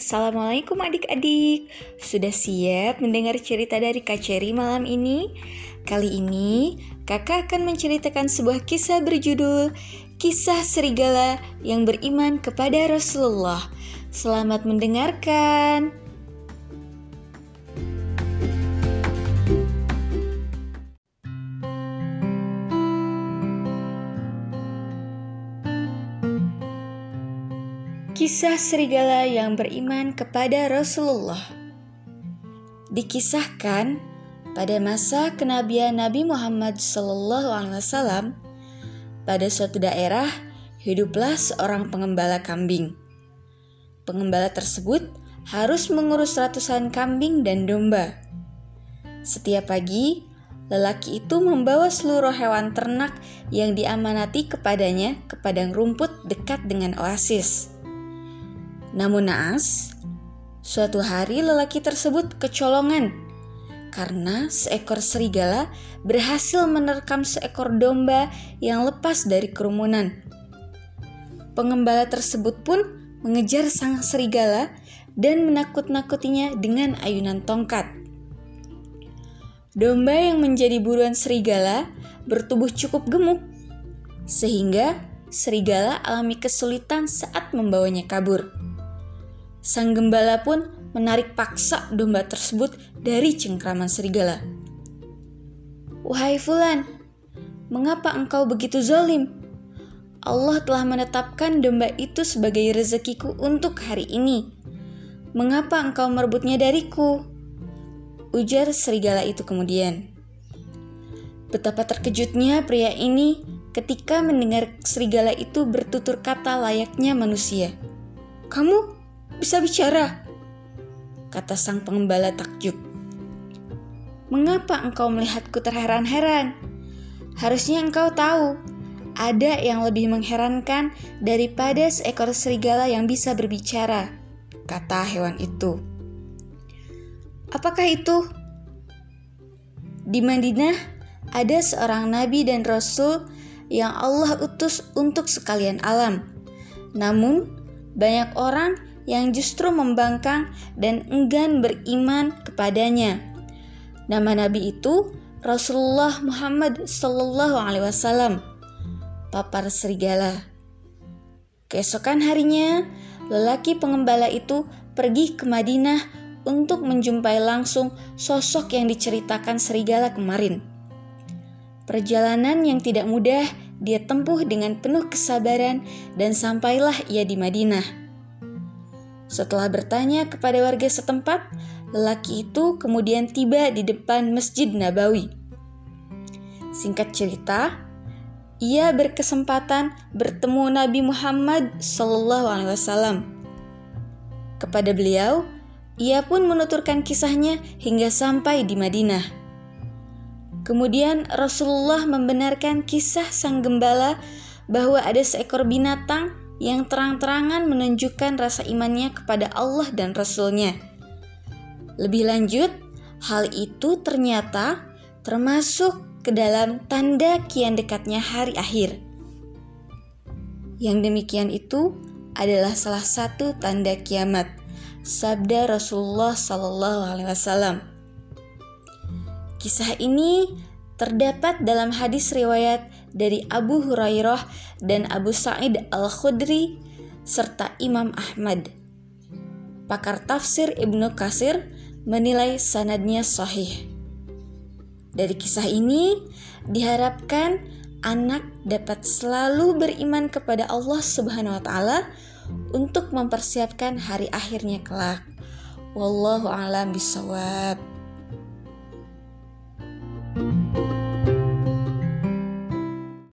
Assalamualaikum adik-adik. Sudah siap mendengar cerita dari Kak Cherry malam ini? Kali ini kakak akan menceritakan sebuah kisah berjudul Kisah Serigala yang beriman kepada Rasulullah. Selamat mendengarkan Kisah serigala yang beriman kepada Rasulullah Dikisahkan pada masa kenabian Nabi Muhammad SAW, pada suatu daerah hiduplah seorang pengembala kambing. Pengembala tersebut harus mengurus ratusan kambing dan domba. Setiap pagi, lelaki itu membawa seluruh hewan ternak yang diamanati kepadanya ke padang rumput dekat dengan oasis. Namun naas, suatu hari lelaki tersebut kecolongan karena seekor serigala berhasil menerkam seekor domba yang lepas dari kerumunan. Pengembala tersebut pun mengejar sang serigala dan menakut-nakutinya dengan ayunan tongkat. Domba yang menjadi buruan serigala bertubuh cukup gemuk, sehingga serigala alami kesulitan saat membawanya kabur. Sang gembala pun menarik paksa domba tersebut dari cengkraman serigala. Wahai Fulan, mengapa engkau begitu zolim? Allah telah menetapkan domba itu sebagai rezekiku untuk hari ini. Mengapa engkau merebutnya dariku? Ujar serigala itu kemudian. Betapa terkejutnya pria ini ketika mendengar serigala itu bertutur kata layaknya manusia. Kamu bisa bicara, kata sang pengembala takjub. Mengapa engkau melihatku terheran-heran? Harusnya engkau tahu, ada yang lebih mengherankan daripada seekor serigala yang bisa berbicara, kata hewan itu. Apakah itu? Di Madinah ada seorang nabi dan rasul yang Allah utus untuk sekalian alam. Namun, banyak orang yang justru membangkang dan enggan beriman kepadanya. Nama nabi itu Rasulullah Muhammad Sallallahu Alaihi Wasallam, papar serigala. Keesokan harinya, lelaki pengembala itu pergi ke Madinah untuk menjumpai langsung sosok yang diceritakan serigala kemarin. Perjalanan yang tidak mudah dia tempuh dengan penuh kesabaran dan sampailah ia di Madinah. Setelah bertanya kepada warga setempat, lelaki itu kemudian tiba di depan Masjid Nabawi. Singkat cerita, ia berkesempatan bertemu Nabi Muhammad SAW. Kepada beliau, ia pun menuturkan kisahnya hingga sampai di Madinah. Kemudian Rasulullah membenarkan kisah sang gembala bahwa ada seekor binatang yang terang-terangan menunjukkan rasa imannya kepada Allah dan Rasul-Nya. Lebih lanjut, hal itu ternyata termasuk ke dalam tanda kian dekatnya hari akhir. Yang demikian itu adalah salah satu tanda kiamat. Sabda Rasulullah Sallallahu Alaihi Wasallam. Kisah ini terdapat dalam hadis riwayat dari Abu Hurairah dan Abu Sa'id Al-Khudri serta Imam Ahmad. Pakar tafsir Ibnu Kasir menilai sanadnya sahih. Dari kisah ini diharapkan anak dapat selalu beriman kepada Allah Subhanahu wa taala untuk mempersiapkan hari akhirnya kelak. Wallahu a'lam bishawab.